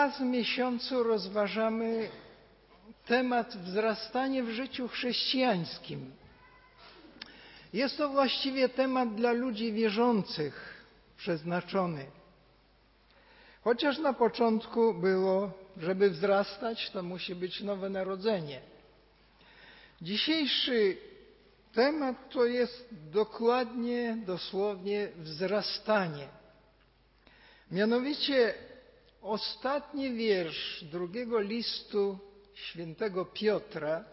raz w miesiącu rozważamy temat wzrastanie w życiu chrześcijańskim. Jest to właściwie temat dla ludzi wierzących przeznaczony. Chociaż na początku było, żeby wzrastać, to musi być nowe narodzenie. Dzisiejszy temat to jest dokładnie, dosłownie wzrastanie. Mianowicie ostatni wiersz drugiego listu świętego Piotra,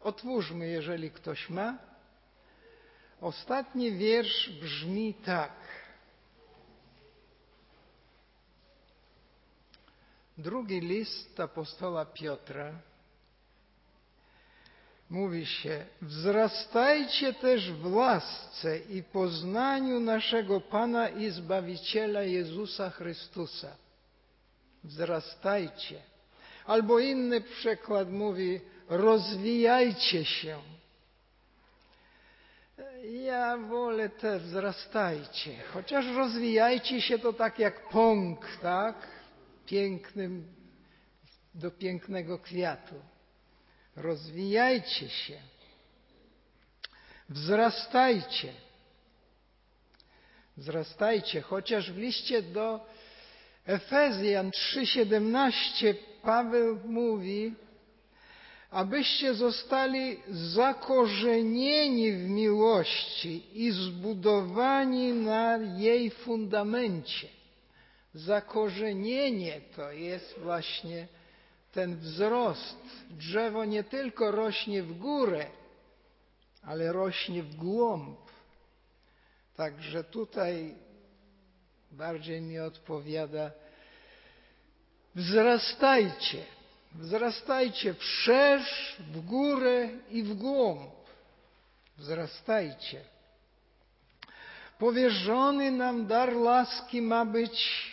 otwórzmy, jeżeli ktoś ma. Ostatni wiersz brzmi tak. Drugi list apostoła Piotra mówi się: Wzrastajcie też w łasce i poznaniu naszego Pana i Zbawiciela Jezusa Chrystusa. Wzrastajcie. Albo inny przekład mówi: rozwijajcie się. Ja wolę te wzrastajcie, chociaż rozwijajcie się to tak jak pąk, tak? Pięknym, do pięknego kwiatu. Rozwijajcie się. Wzrastajcie. Wzrastajcie, chociaż w liście do Efezjan 3:17 Paweł mówi, abyście zostali zakorzenieni w miłości i zbudowani na jej fundamencie. Zakorzenienie to jest właśnie ten wzrost. Drzewo nie tylko rośnie w górę, ale rośnie w głąb. Także tutaj bardziej mi odpowiada wzrastajcie, wzrastajcie wszerz, w górę i w głąb. Wzrastajcie. Powierzony nam dar łaski ma być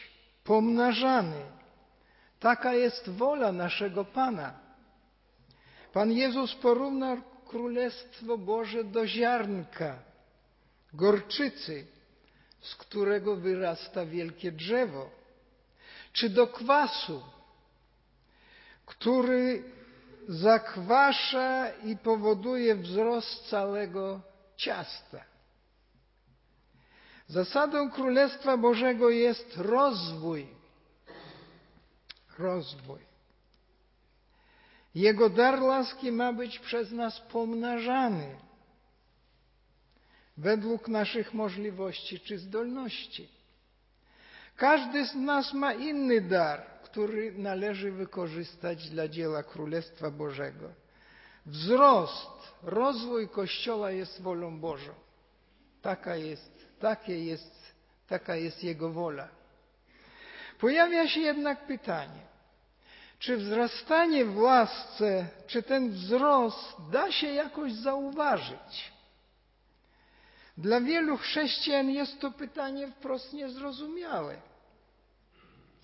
pomnażany. Taka jest wola naszego Pana. Pan Jezus porównał Królestwo Boże do ziarnka, gorczycy, z którego wyrasta wielkie drzewo, czy do kwasu, który zakwasza i powoduje wzrost całego ciasta. Zasadą Królestwa Bożego jest rozwój. Rozwój. Jego dar łaski ma być przez nas pomnażany według naszych możliwości czy zdolności. Każdy z nas ma inny dar, który należy wykorzystać dla dzieła Królestwa Bożego. Wzrost, rozwój Kościoła jest wolą Bożą. Taka jest, takie jest, taka jest Jego wola. Pojawia się jednak pytanie, czy wzrastanie w łasce, czy ten wzrost da się jakoś zauważyć? Dla wielu chrześcijan jest to pytanie wprost niezrozumiałe.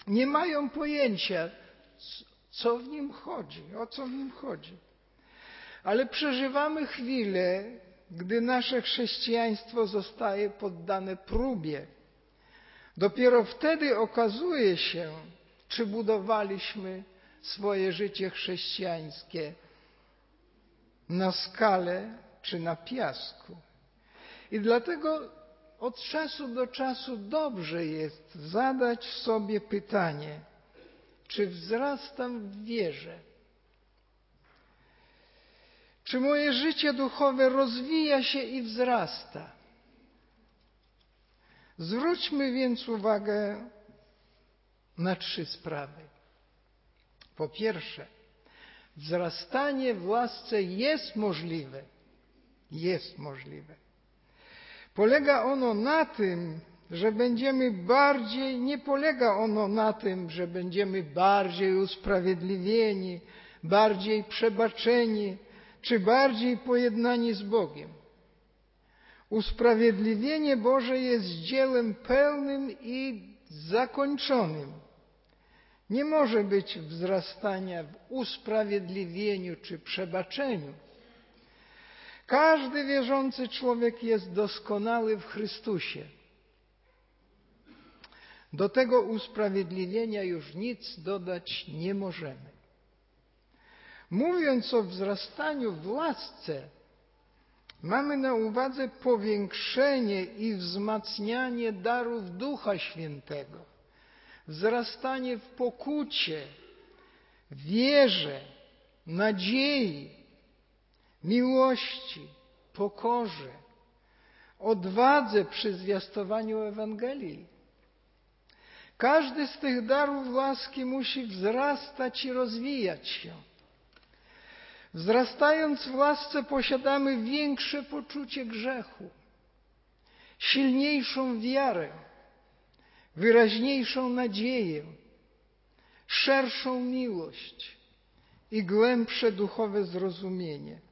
Nie mają pojęcia, co w nim chodzi, o co w nim chodzi. Ale przeżywamy chwilę, gdy nasze chrześcijaństwo zostaje poddane próbie. Dopiero wtedy okazuje się, czy budowaliśmy swoje życie chrześcijańskie na skale czy na piasku. I dlatego od czasu do czasu dobrze jest zadać sobie pytanie, czy wzrastam w wierze? Czy moje życie duchowe rozwija się i wzrasta? Zwróćmy więc uwagę na trzy sprawy. Po pierwsze, wzrastanie w łasce jest możliwe. Jest możliwe. Polega ono na tym, że będziemy bardziej, nie polega ono na tym, że będziemy bardziej usprawiedliwieni, bardziej przebaczeni, czy bardziej pojednani z Bogiem. Usprawiedliwienie Boże jest dziełem pełnym i zakończonym. Nie może być wzrastania w usprawiedliwieniu czy przebaczeniu. Każdy wierzący człowiek jest doskonały w Chrystusie. Do tego usprawiedliwienia już nic dodać nie możemy. Mówiąc o wzrastaniu w łasce, mamy na uwadze powiększenie i wzmacnianie darów Ducha Świętego, wzrastanie w pokucie, wierze, nadziei, miłości, pokorze, odwadze przy zwiastowaniu Ewangelii. Każdy z tych darów łaski musi wzrastać i rozwijać się. Wzrastając w łasce posiadamy większe poczucie grzechu, silniejszą wiarę, wyraźniejszą nadzieję, szerszą miłość i głębsze duchowe zrozumienie.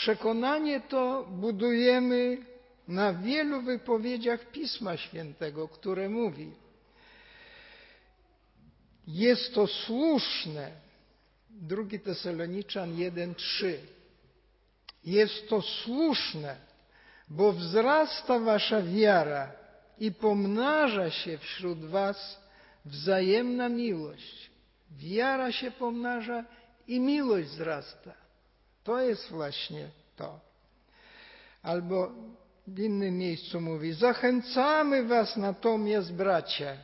Przekonanie to budujemy na wielu wypowiedziach Pisma Świętego, które mówi: Jest to słuszne, 2 Tesaloniczan 1:3. Jest to słuszne, bo wzrasta wasza wiara i pomnaża się wśród was wzajemna miłość. Wiara się pomnaża i miłość wzrasta. To jest właśnie to. Albo w innym miejscu mówi: Zachęcamy Was natomiast, bracia,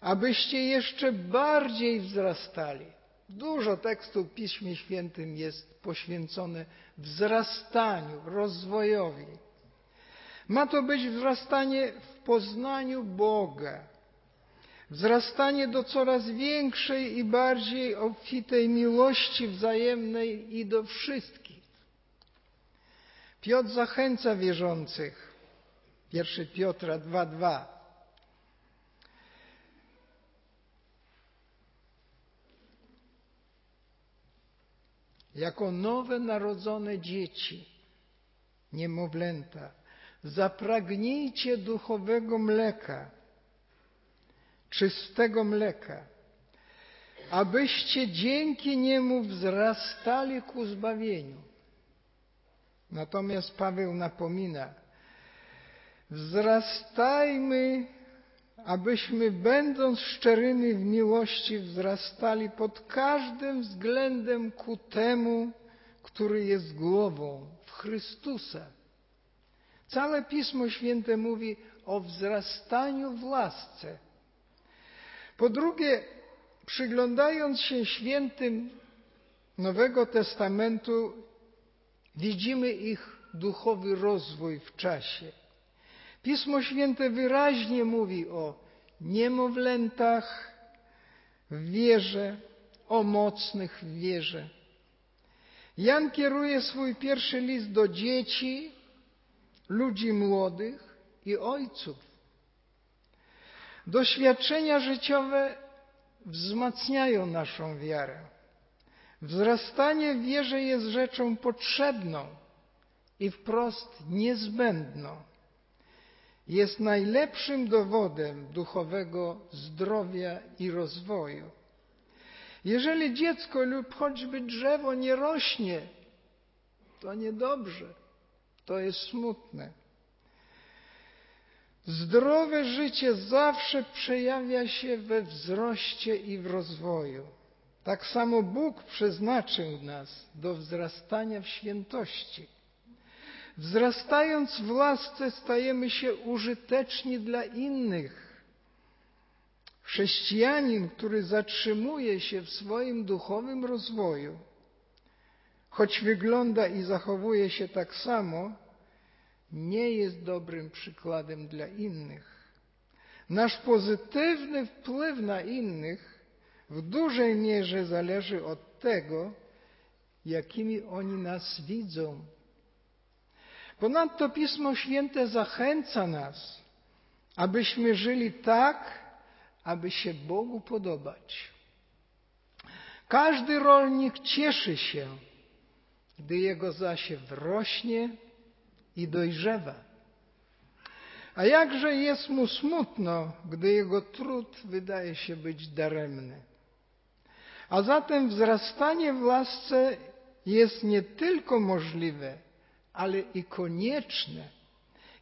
abyście jeszcze bardziej wzrastali. Dużo tekstu w Piśmie Świętym jest poświęcone wzrastaniu, rozwojowi. Ma to być wzrastanie w poznaniu Boga, wzrastanie do coraz większej i bardziej obfitej miłości wzajemnej i do wszystkich. Piotr zachęca wierzących. 1 Piotra 2:2. Jako nowe narodzone dzieci, niemowlęta, zapragnijcie duchowego mleka, czystego mleka, abyście dzięki niemu wzrastali ku zbawieniu. Natomiast Paweł napomina, wzrastajmy, abyśmy będąc szczerymi w miłości wzrastali pod każdym względem ku temu, który jest głową, w Chrystusa. Całe Pismo Święte mówi o wzrastaniu w lasce. Po drugie, przyglądając się świętym Nowego Testamentu, widzimy ich duchowy rozwój w czasie. Pismo Święte wyraźnie mówi o niemowlętach w wierze, o mocnych w wierze. Jan kieruje swój pierwszy list do dzieci, ludzi młodych i ojców. Doświadczenia życiowe wzmacniają naszą wiarę. Wzrastanie w wierze jest rzeczą potrzebną i wprost niezbędną. Jest najlepszym dowodem duchowego zdrowia i rozwoju. Jeżeli dziecko lub choćby drzewo nie rośnie, to niedobrze, to jest smutne. Zdrowe życie zawsze przejawia się we wzroście i w rozwoju. Tak samo Bóg przeznaczył nas do wzrastania w świętości. Wzrastając w łasce stajemy się użyteczni dla innych. Chrześcijanin, który zatrzymuje się w swoim duchowym rozwoju, choć wygląda i zachowuje się tak samo, nie jest dobrym przykładem dla innych. Nasz pozytywny wpływ na innych w dużej mierze zależy od tego, jakimi oni nas widzą. Ponadto Pismo Święte zachęca nas, abyśmy żyli tak, aby się Bogu podobać. Każdy rolnik cieszy się, gdy jego zasiew rośnie i dojrzewa. A jakże jest mu smutno, gdy jego trud wydaje się być daremny. A zatem wzrastanie w lasce jest nie tylko możliwe, ale i konieczne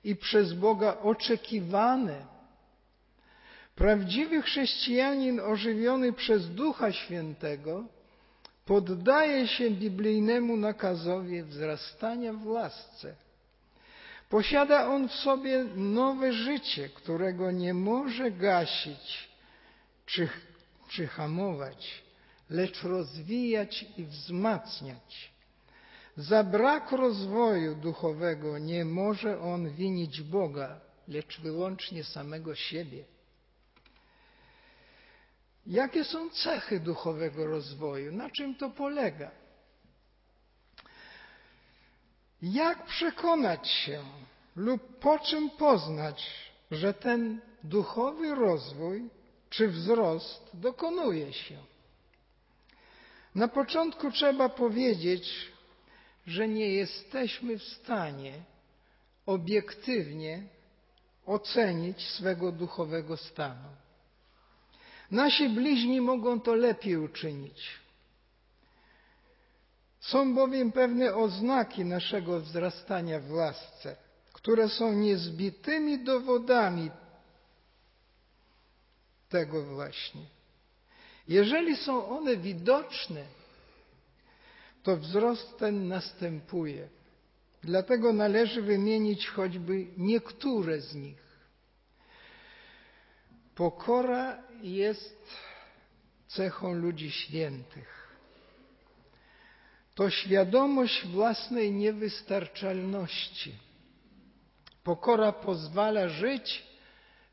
i przez Boga oczekiwane. Prawdziwy chrześcijanin ożywiony przez Ducha Świętego poddaje się biblijnemu nakazowi wzrastania w lasce. Posiada on w sobie nowe życie, którego nie może gasić czy, czy hamować, lecz rozwijać i wzmacniać. Za brak rozwoju duchowego nie może on winić Boga, lecz wyłącznie samego siebie. Jakie są cechy duchowego rozwoju? Na czym to polega? Jak przekonać się lub po czym poznać, że ten duchowy rozwój czy wzrost dokonuje się? Na początku trzeba powiedzieć, że nie jesteśmy w stanie obiektywnie ocenić swego duchowego stanu. Nasi bliźni mogą to lepiej uczynić. Są bowiem pewne oznaki naszego wzrastania w lasce, które są niezbitymi dowodami tego właśnie. Jeżeli są one widoczne, to wzrost ten następuje. Dlatego należy wymienić choćby niektóre z nich. Pokora jest cechą ludzi świętych. To świadomość własnej niewystarczalności. Pokora pozwala żyć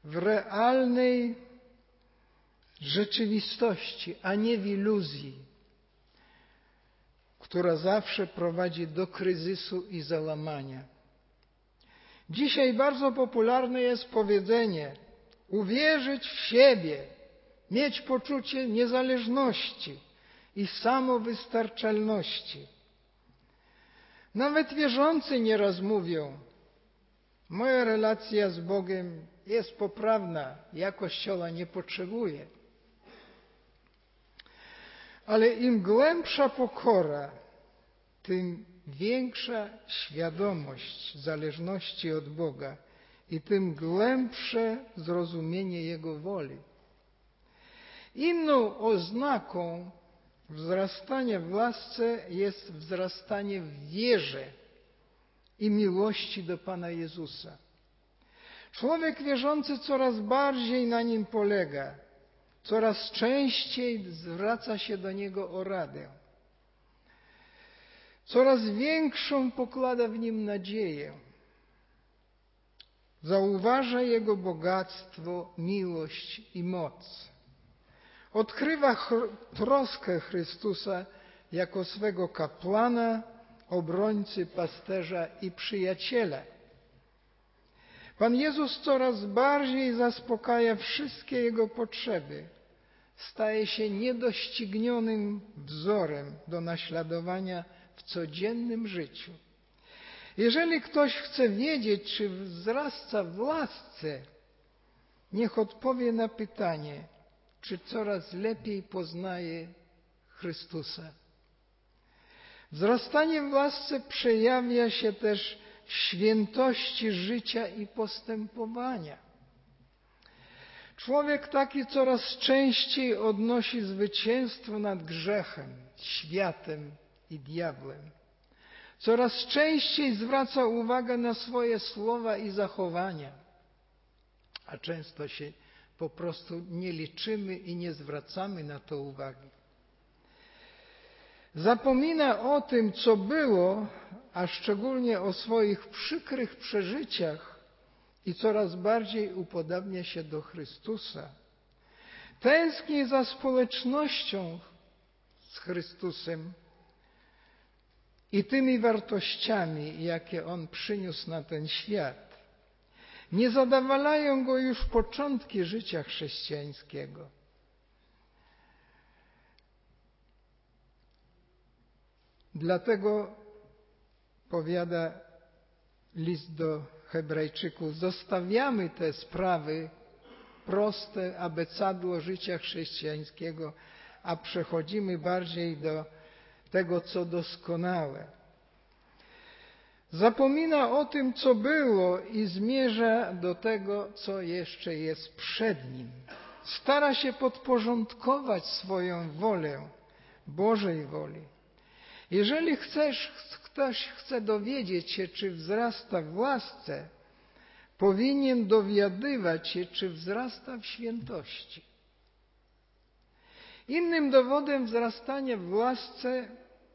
w realnej rzeczywistości, a nie w iluzji która zawsze prowadzi do kryzysu i załamania. Dzisiaj bardzo popularne jest powiedzenie uwierzyć w siebie, mieć poczucie niezależności i samowystarczalności. Nawet wierzący nieraz mówią, moja relacja z Bogiem jest poprawna, ja Kościoła nie potrzebuję. Ale im głębsza pokora, tym większa świadomość zależności od Boga i tym głębsze zrozumienie Jego woli. Inną oznaką wzrastania w lasce jest wzrastanie w wierze i miłości do Pana Jezusa. Człowiek wierzący coraz bardziej na nim polega, coraz częściej zwraca się do Niego o radę. Coraz większą pokłada w nim nadzieję. Zauważa Jego bogactwo, miłość i moc. Odkrywa troskę Chrystusa jako swego kapłana, obrońcy, pasterza i przyjaciela. Pan Jezus coraz bardziej zaspokaja wszystkie jego potrzeby. Staje się niedoścignionym wzorem do naśladowania w codziennym życiu. Jeżeli ktoś chce wiedzieć, czy wzrasta w łasce, niech odpowie na pytanie, czy coraz lepiej poznaje Chrystusa. Wzrastanie w łasce przejawia się też świętości życia i postępowania. Człowiek taki coraz częściej odnosi zwycięstwo nad grzechem, światem i diabłem. Coraz częściej zwraca uwagę na swoje słowa i zachowania, a często się po prostu nie liczymy i nie zwracamy na to uwagi. Zapomina o tym, co było, a szczególnie o swoich przykrych przeżyciach i coraz bardziej upodabnia się do Chrystusa. Tęskni za społecznością z Chrystusem i tymi wartościami, jakie On przyniósł na ten świat. Nie zadawalają go już początki życia chrześcijańskiego. Dlatego powiada list do Hebrajczyków, zostawiamy te sprawy proste, abecadło życia chrześcijańskiego, a przechodzimy bardziej do tego, co doskonałe. Zapomina o tym, co było i zmierza do tego, co jeszcze jest przed nim. Stara się podporządkować swoją wolę Bożej woli. Jeżeli chcesz, ktoś chce dowiedzieć się, czy wzrasta w łasce, powinien dowiadywać się, czy wzrasta w świętości. Innym dowodem wzrastania w łasce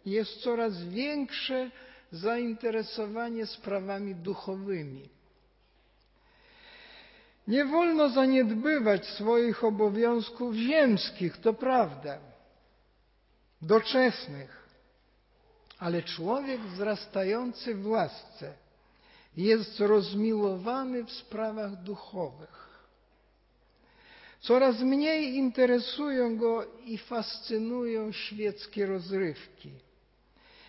jest coraz większe zainteresowanie sprawami duchowymi. Nie wolno zaniedbywać swoich obowiązków ziemskich, to prawda, doczesnych, ale człowiek wzrastający w łasce jest rozmiłowany w sprawach duchowych. Coraz mniej interesują go i fascynują świeckie rozrywki.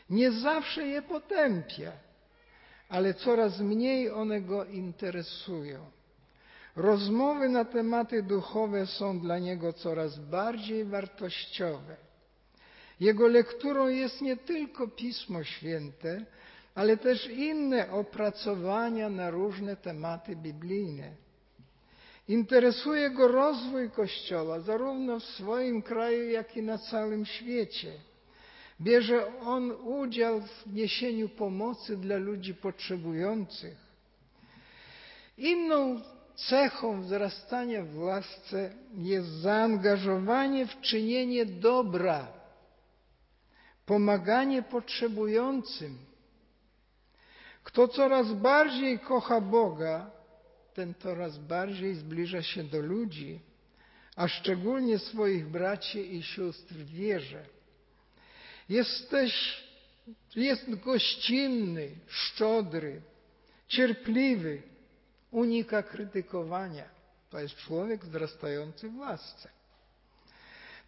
Nie zawsze je potępia, ale coraz mniej one go interesują. Rozmowy na tematy duchowe są dla niego coraz bardziej wartościowe. Jego lekturą jest nie tylko Pismo Święte, ale też inne opracowania na różne tematy biblijne. Interesuje go rozwój Kościoła zarówno w swoim kraju, jak i na całym świecie. Bierze on udział w niesieniu pomocy dla ludzi potrzebujących. Inną cechą wzrastania w łasce jest zaangażowanie w czynienie dobra, pomaganie potrzebującym. Kto coraz bardziej kocha Boga, ten coraz bardziej zbliża się do ludzi, a szczególnie swoich braci i sióstr w wierze. Jesteś, jest gościnny, szczodry, cierpliwy, unika krytykowania. To jest człowiek wzrastający w łasce.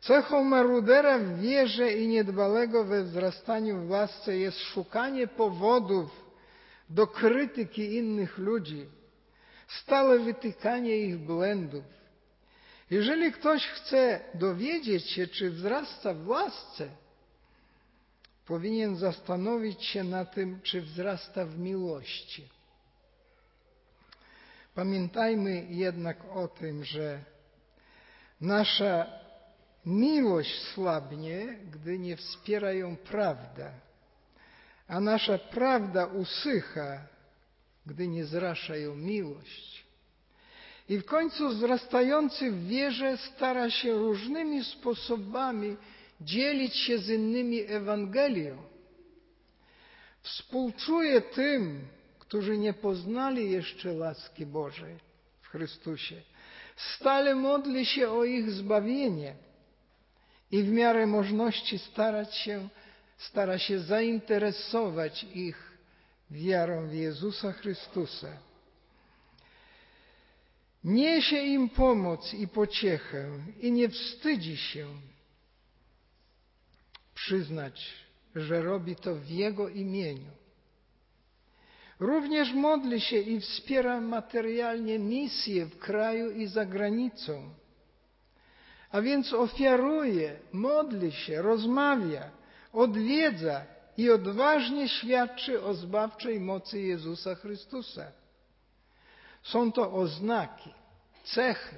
Cechą marudera w wierze i niedbalego we wzrastaniu w łasce jest szukanie powodów do krytyki innych ludzi, stałe wytykanie ich błędów. Jeżeli ktoś chce dowiedzieć się, czy wzrasta w łasce, powinien zastanowić się na tym, czy wzrasta w miłości. Pamiętajmy jednak o tym, że nasza miłość słabnie, gdy nie wspiera ją prawda, a nasza prawda usycha, gdy nie zrasza ją miłość. I w końcu wzrastający w wierze stara się różnymi sposobami dzielić się z innymi Ewangelią. Współczuje tym, którzy nie poznali jeszcze łaski Bożej w Chrystusie. Stale modli się o ich zbawienie i w miarę możności starać się, stara się zainteresować ich wiarą w Jezusa Chrystusa. Niesie im pomoc i pociechę i nie wstydzi się przyznać, że robi to w Jego imieniu. Również modli się i wspiera materialnie misje w kraju i za granicą. A więc ofiaruje, modli się, rozmawia, odwiedza i odważnie świadczy o zbawczej mocy Jezusa Chrystusa. Są to oznaki, cechy,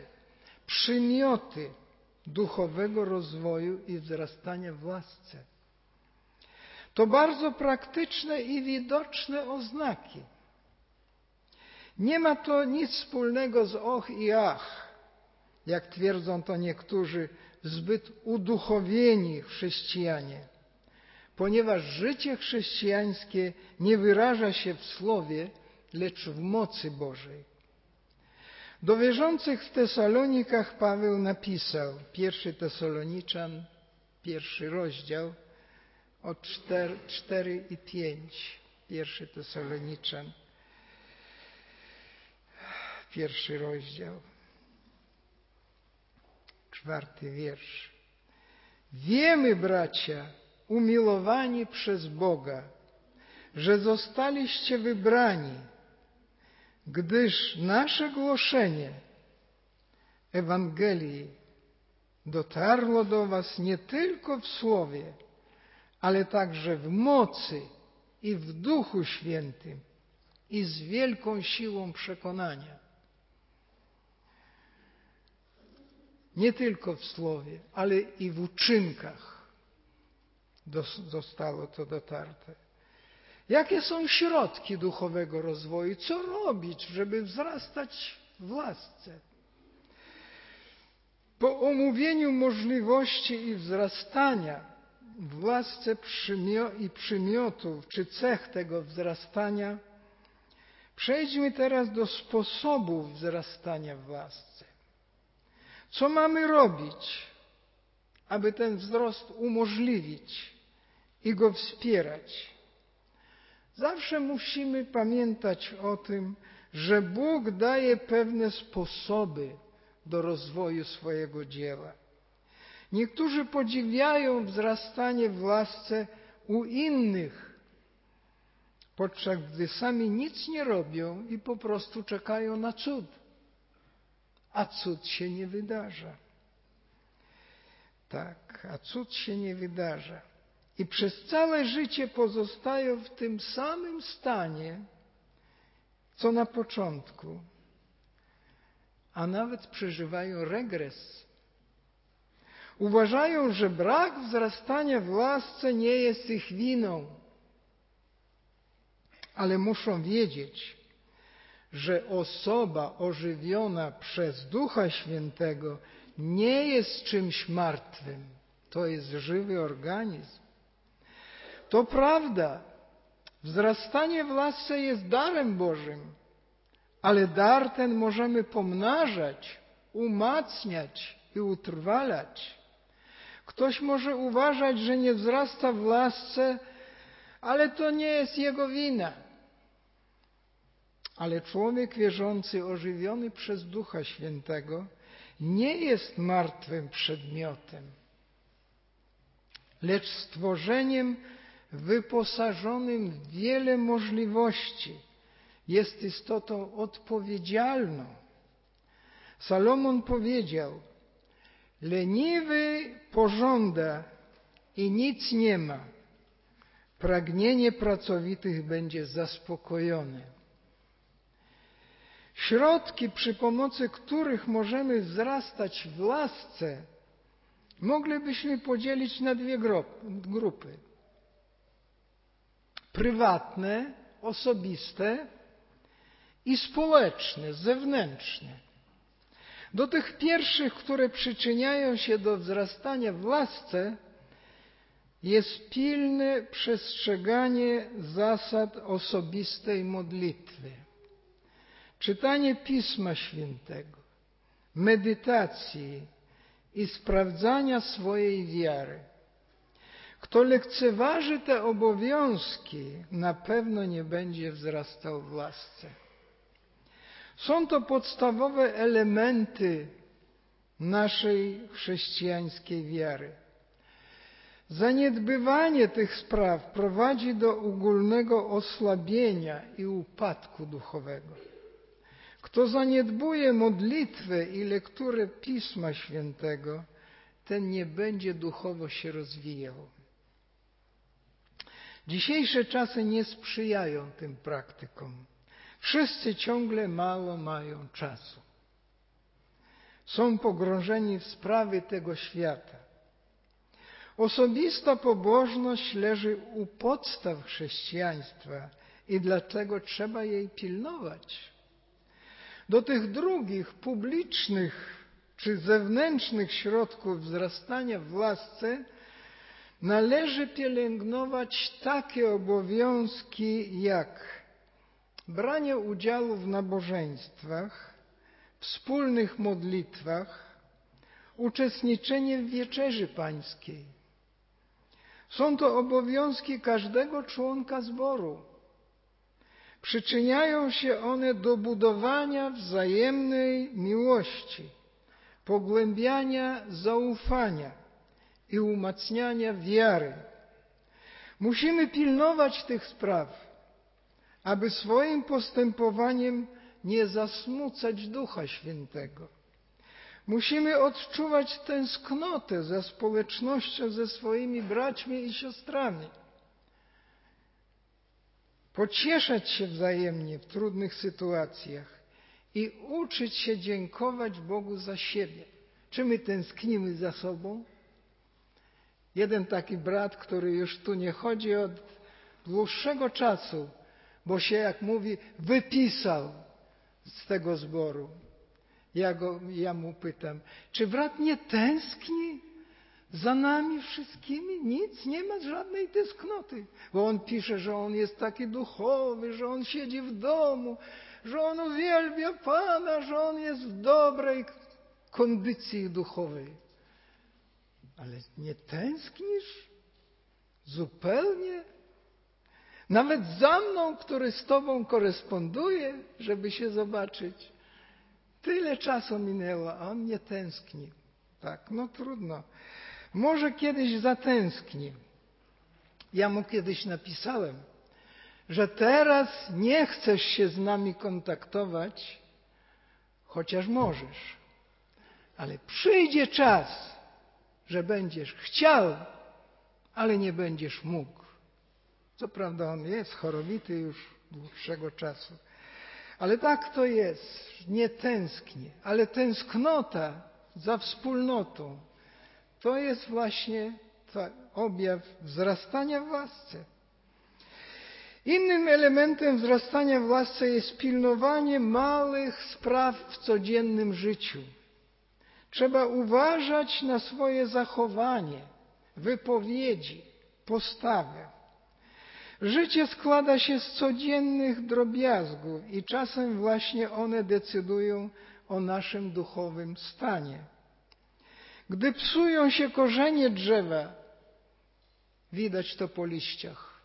przymioty duchowego rozwoju i wzrastania w łasce. To bardzo praktyczne i widoczne oznaki. Nie ma to nic wspólnego z och i ach, jak twierdzą to niektórzy zbyt uduchowieni chrześcijanie, ponieważ życie chrześcijańskie nie wyraża się w słowie, lecz w mocy Bożej. Do wierzących w Tesalonikach Paweł napisał, pierwszy Tesaloniczan, pierwszy rozdział, od 4, 4 i 5. Pierwszy Tesaloniczan, pierwszy rozdział, czwarty wiersz. Wiemy, bracia, umilowani przez Boga, że zostaliście wybrani, gdyż nasze głoszenie Ewangelii dotarło do Was nie tylko w słowie, ale także w mocy i w Duchu Świętym i z wielką siłą przekonania. Nie tylko w słowie, ale i w uczynkach zostało to dotarte. Jakie są środki duchowego rozwoju? Co robić, żeby wzrastać w łasce? Po omówieniu możliwości i wzrastania w łasce i przymiotów czy cech tego wzrastania, przejdźmy teraz do sposobów wzrastania w łasce. Co mamy robić, aby ten wzrost umożliwić i go wspierać? Zawsze musimy pamiętać o tym, że Bóg daje pewne sposoby do rozwoju swojego dzieła. Niektórzy podziwiają wzrastanie w łasce u innych, podczas gdy sami nic nie robią i po prostu czekają na cud. A cud się nie wydarza. Tak, a cud się nie wydarza. I przez całe życie pozostają w tym samym stanie, co na początku, a nawet przeżywają regres. Uważają, że brak wzrastania w łasce nie jest ich winą, ale muszą wiedzieć, że osoba ożywiona przez Ducha Świętego nie jest czymś martwym. To jest żywy organizm. To prawda, wzrastanie w lasce jest darem Bożym, ale dar ten możemy pomnażać, umacniać i utrwalać. Ktoś może uważać, że nie wzrasta w lasce, ale to nie jest jego wina. Ale człowiek wierzący, ożywiony przez Ducha Świętego, nie jest martwym przedmiotem, lecz stworzeniem wyposażonym w wiele możliwości, jest istotą odpowiedzialną. Salomon powiedział: Leniwy pożąda i nic nie ma, pragnienie pracowitych będzie zaspokojone. Środki, przy pomocy których możemy wzrastać w lasce, moglibyśmy podzielić na dwie grupy prywatne, osobiste i społeczne, zewnętrzne. Do tych pierwszych, które przyczyniają się do wzrastania w łasce, jest pilne przestrzeganie zasad osobistej modlitwy, czytanie Pisma Świętego, medytacji i sprawdzania swojej wiary. Kto lekceważy te obowiązki, na pewno nie będzie wzrastał w łasce. Są to podstawowe elementy naszej chrześcijańskiej wiary. Zaniedbywanie tych spraw prowadzi do ogólnego osłabienia i upadku duchowego. Kto zaniedbuje modlitwę i lekturę Pisma Świętego, ten nie będzie duchowo się rozwijał. Dzisiejsze czasy nie sprzyjają tym praktykom. Wszyscy ciągle mało mają czasu. Są pogrążeni w sprawy tego świata. Osobista pobożność leży u podstaw chrześcijaństwa i dlatego trzeba jej pilnować. Do tych drugich, publicznych czy zewnętrznych środków wzrastania w łasce należy pielęgnować takie obowiązki jak branie udziału w nabożeństwach, wspólnych modlitwach, uczestniczenie w wieczerzy pańskiej. Są to obowiązki każdego członka zboru. Przyczyniają się one do budowania wzajemnej miłości, pogłębiania zaufania i umacniania wiary. Musimy pilnować tych spraw, aby swoim postępowaniem nie zasmucać Ducha Świętego. Musimy odczuwać tęsknotę za społecznością ze swoimi braćmi i siostrami. pocieszać się wzajemnie w trudnych sytuacjach i uczyć się dziękować Bogu za siebie. Czy my tęsknimy za sobą? Jeden taki brat, który już tu nie chodzi od dłuższego czasu, bo się, jak mówi, wypisał z tego zboru. Ja, go, ja mu pytam, czy brat nie tęskni za nami wszystkimi? Nic, nie ma żadnej tęsknoty. Bo on pisze, że on jest taki duchowy, że on siedzi w domu, że on uwielbia Pana, że on jest w dobrej kondycji duchowej. Ale nie tęsknisz? Zupełnie? Nawet za mną, który z Tobą koresponduje, żeby się zobaczyć. Tyle czasu minęło, a on nie tęskni. Tak, no trudno. Może kiedyś zatęskni. Ja mu kiedyś napisałem, że teraz nie chcesz się z nami kontaktować, chociaż możesz. Ale przyjdzie czas, że będziesz chciał, ale nie będziesz mógł. Co prawda on jest chorobity już dłuższego czasu. Ale tak to jest, nie tęsknię, ale tęsknota za wspólnotą to jest właśnie objaw wzrastania w łasce. Innym elementem wzrastania w łasce jest pilnowanie małych spraw w codziennym życiu. Trzeba uważać na swoje zachowanie, wypowiedzi, postawę. Życie składa się z codziennych drobiazgów i czasem właśnie one decydują o naszym duchowym stanie. Gdy psują się korzenie drzewa, widać to po liściach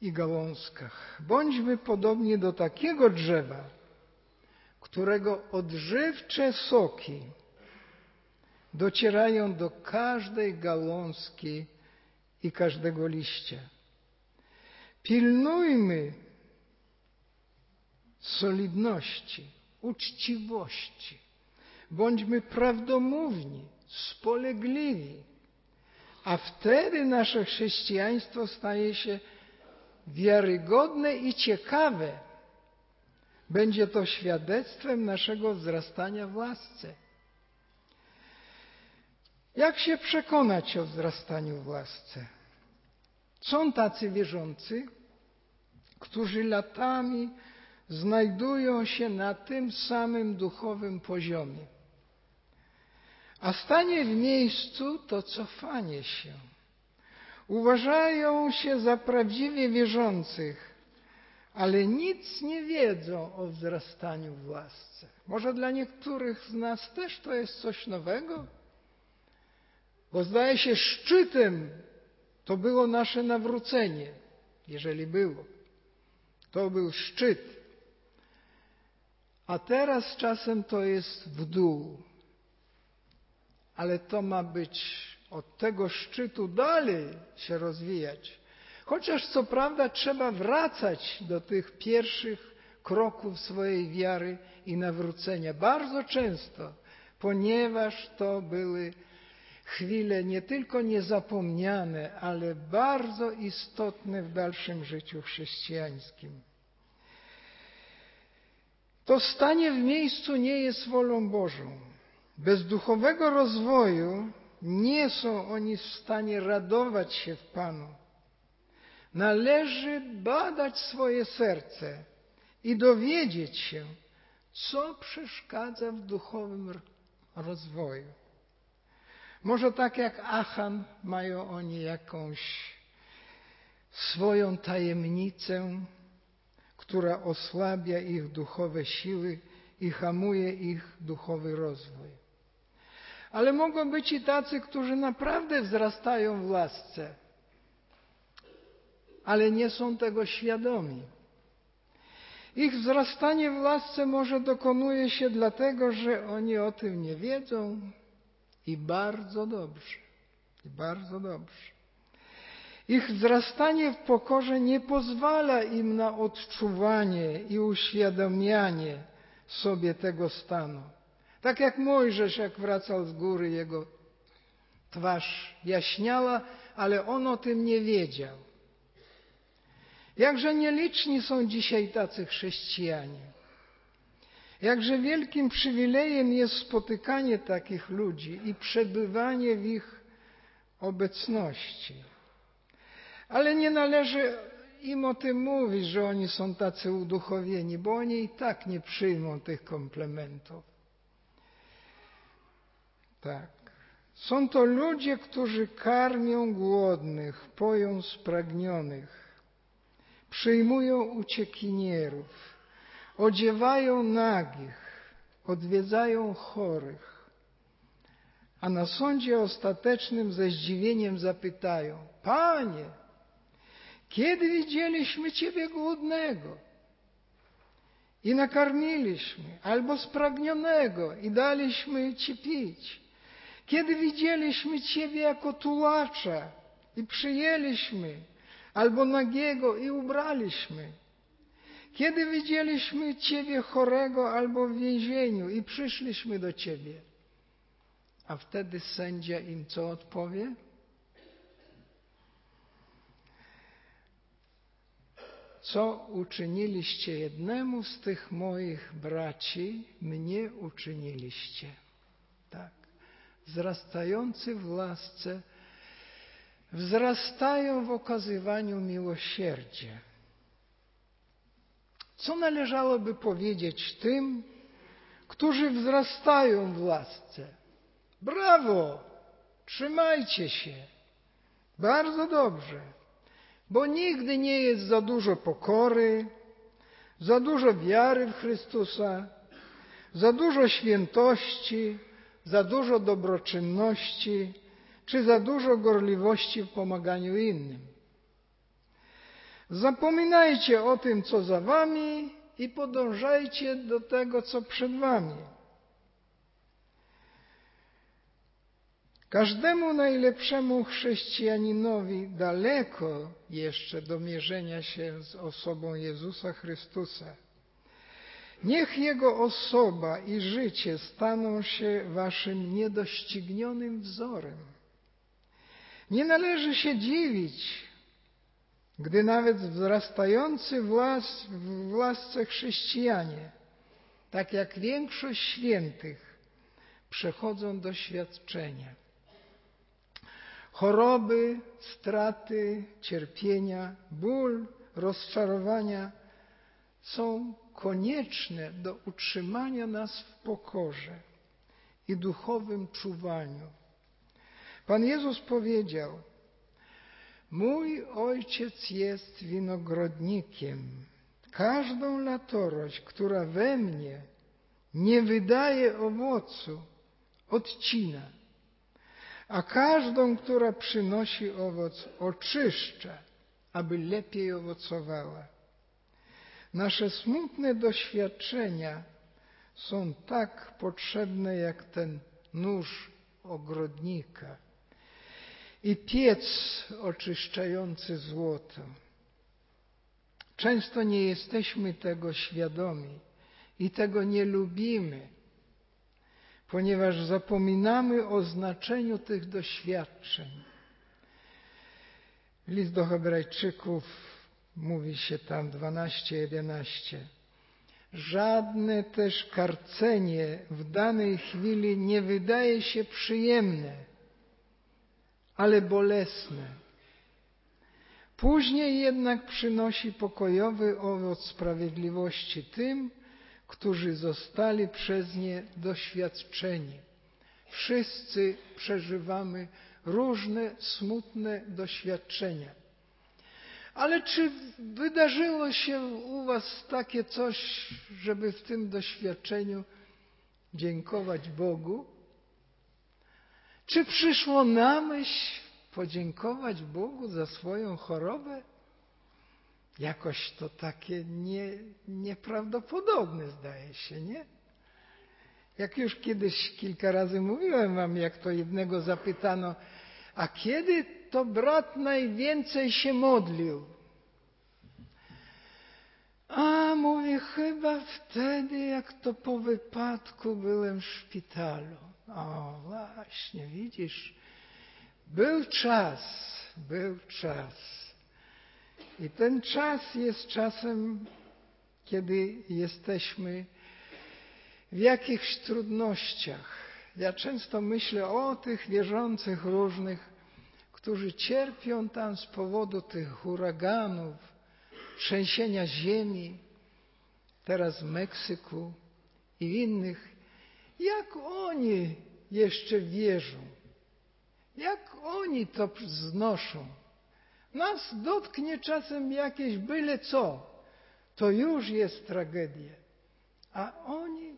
i gałązkach. Bądźmy podobni do takiego drzewa, którego odżywcze soki docierają do każdej gałązki i każdego liścia. Pilnujmy solidności, uczciwości. Bądźmy prawdomówni, spolegliwi, a wtedy nasze chrześcijaństwo staje się wiarygodne i ciekawe. Będzie to świadectwem naszego wzrastania w łasce. Jak się przekonać o wzrastaniu w łasce? Są tacy wierzący, którzy latami znajdują się na tym samym duchowym poziomie. A stanie w miejscu to cofanie się. Uważają się za prawdziwie wierzących, ale nic nie wiedzą o wzrastaniu w łasce. Może dla niektórych z nas też to jest coś nowego? Bo zdaje się, szczytem to było nasze nawrócenie, jeżeli było. To był szczyt. A teraz czasem to jest w dół. Ale to ma być od tego szczytu dalej się rozwijać. Chociaż co prawda trzeba wracać do tych pierwszych kroków swojej wiary i nawrócenia. Bardzo często, ponieważ to były chwile nie tylko niezapomniane, ale bardzo istotne w dalszym życiu chrześcijańskim. To stanie w miejscu nie jest wolą Bożą. Bez duchowego rozwoju nie są oni w stanie radować się w Panu. Należy badać swoje serce i dowiedzieć się, co przeszkadza w duchowym rozwoju. Może tak jak Achan mają oni jakąś swoją tajemnicę, która osłabia ich duchowe siły i hamuje ich duchowy rozwój. Ale mogą być i tacy, którzy naprawdę wzrastają w łasce, ale nie są tego świadomi. Ich wzrastanie w łasce może dokonuje się dlatego, że oni o tym nie wiedzą, i bardzo dobrze. I bardzo dobrze. Ich wzrastanie w pokorze nie pozwala im na odczuwanie i uświadamianie sobie tego stanu. Tak jak Mojżesz, jak wracał z góry, jego twarz jaśniała, ale on o tym nie wiedział. Jakże nieliczni są dzisiaj tacy chrześcijanie. Jakże wielkim przywilejem jest spotykanie takich ludzi i przebywanie w ich obecności. Ale nie należy im o tym mówić, że oni są tacy uduchowieni, bo oni i tak nie przyjmą tych komplementów. Tak. Są to ludzie, którzy karmią głodnych, poją spragnionych, przyjmują uciekinierów, odziewają nagich, odwiedzają chorych, a na sądzie ostatecznym ze zdziwieniem zapytają: Panie, kiedy widzieliśmy Ciebie głodnego i nakarmiliśmy, albo spragnionego i daliśmy Ci pić? Kiedy widzieliśmy Ciebie jako tułacza i przyjęliśmy, albo nagiego i ubraliśmy? Kiedy widzieliśmy Ciebie chorego albo w więzieniu i przyszliśmy do Ciebie? A wtedy sędzia im co odpowie? Co uczyniliście jednemu z tych moich braci, mnie uczyniliście. Tak. Wzrastający w lasce, wzrastają w okazywaniu miłosierdzia. Co należałoby powiedzieć tym, którzy wzrastają w lasce? Brawo! Trzymajcie się! Bardzo dobrze bo nigdy nie jest za dużo pokory, za dużo wiary w Chrystusa, za dużo świętości, za dużo dobroczynności, czy za dużo gorliwości w pomaganiu innym. Zapominajcie o tym, co za wami i podążajcie do tego, co przed wami. Każdemu najlepszemu chrześcijaninowi daleko jeszcze do mierzenia się z osobą Jezusa Chrystusa. Niech Jego osoba i życie staną się waszym niedoścignionym wzorem. Nie należy się dziwić, gdy nawet wzrastający w, las, w lasce chrześcijanie, tak jak większość świętych, przechodzą doświadczenia choroby, straty, cierpienia, ból, rozczarowania są konieczne do utrzymania nas w pokorze i duchowym czuwaniu. Pan Jezus powiedział: Mój ojciec jest winogrodnikiem. Każdą latorość, która we mnie nie wydaje owocu, odcina a każdą, która przynosi owoc, oczyszcza, aby lepiej owocowała. Nasze smutne doświadczenia są tak potrzebne jak ten nóż ogrodnika i piec oczyszczający złoto. Często nie jesteśmy tego świadomi i tego nie lubimy ponieważ zapominamy o znaczeniu tych doświadczeń. List do Hebrajczyków mówi się tam 12-11. Żadne też karcenie w danej chwili nie wydaje się przyjemne, ale bolesne. Później jednak przynosi pokojowy owoc sprawiedliwości tym, którzy zostali przez nie doświadczeni. Wszyscy przeżywamy różne smutne doświadczenia. Ale czy wydarzyło się u Was takie coś, żeby w tym doświadczeniu dziękować Bogu? Czy przyszło na myśl podziękować Bogu za swoją chorobę? Jakoś to takie nie, nieprawdopodobne zdaje się, nie? Jak już kiedyś kilka razy mówiłem wam, jak to jednego zapytano, a kiedy to brat najwięcej się modlił? A mówi, chyba wtedy, jak to po wypadku byłem w szpitalu. O, właśnie, widzisz, był czas, był czas. I ten czas jest czasem, kiedy jesteśmy w jakichś trudnościach. Ja często myślę o tych wierzących różnych, którzy cierpią tam z powodu tych huraganów, trzęsienia ziemi, teraz w Meksyku i w innych. Jak oni jeszcze wierzą? Jak oni to znoszą? Nas dotknie czasem jakieś byle co, to już jest tragedia. A oni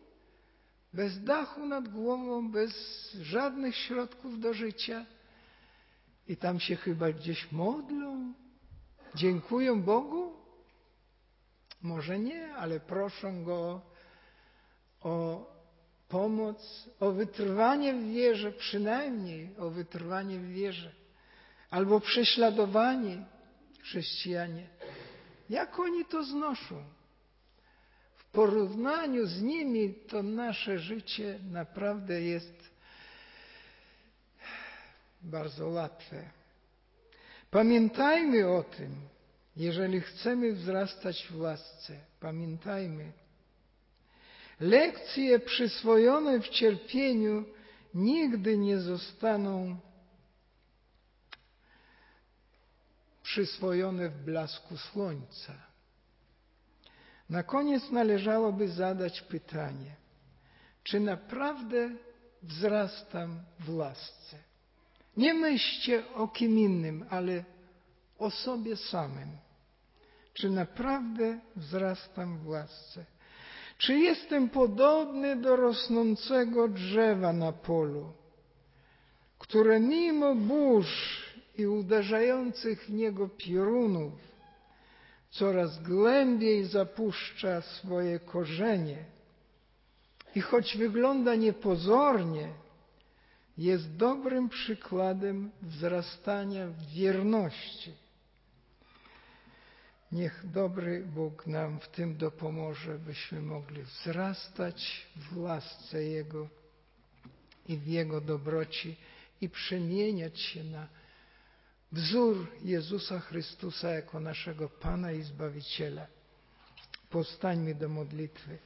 bez dachu nad głową, bez żadnych środków do życia i tam się chyba gdzieś modlą, dziękują Bogu? Może nie, ale proszą Go o pomoc, o wytrwanie w wierze, przynajmniej o wytrwanie w wierze, albo prześladowanie chrześcijanie. Jak oni to znoszą? W porównaniu z nimi to nasze życie naprawdę jest bardzo łatwe. Pamiętajmy o tym, jeżeli chcemy wzrastać w łasce. Pamiętajmy, lekcje przyswojone w cierpieniu nigdy nie zostaną przyswojone w blasku słońca. Na koniec należałoby zadać pytanie, czy naprawdę wzrastam w łasce? Nie myślcie o kim innym, ale o sobie samym. Czy naprawdę wzrastam w łasce? Czy jestem podobny do rosnącego drzewa na polu, które mimo burz i uderzających w niego piorunów coraz głębiej zapuszcza swoje korzenie i choć wygląda niepozornie, jest dobrym przykładem wzrastania w wierności. Niech dobry Bóg nam w tym dopomoże, byśmy mogli wzrastać w łasce Jego i w Jego dobroci i przemieniać się na wzór Jezusa Chrystusa jako naszego Pana i Zbawiciela. Powstańmy do modlitwy.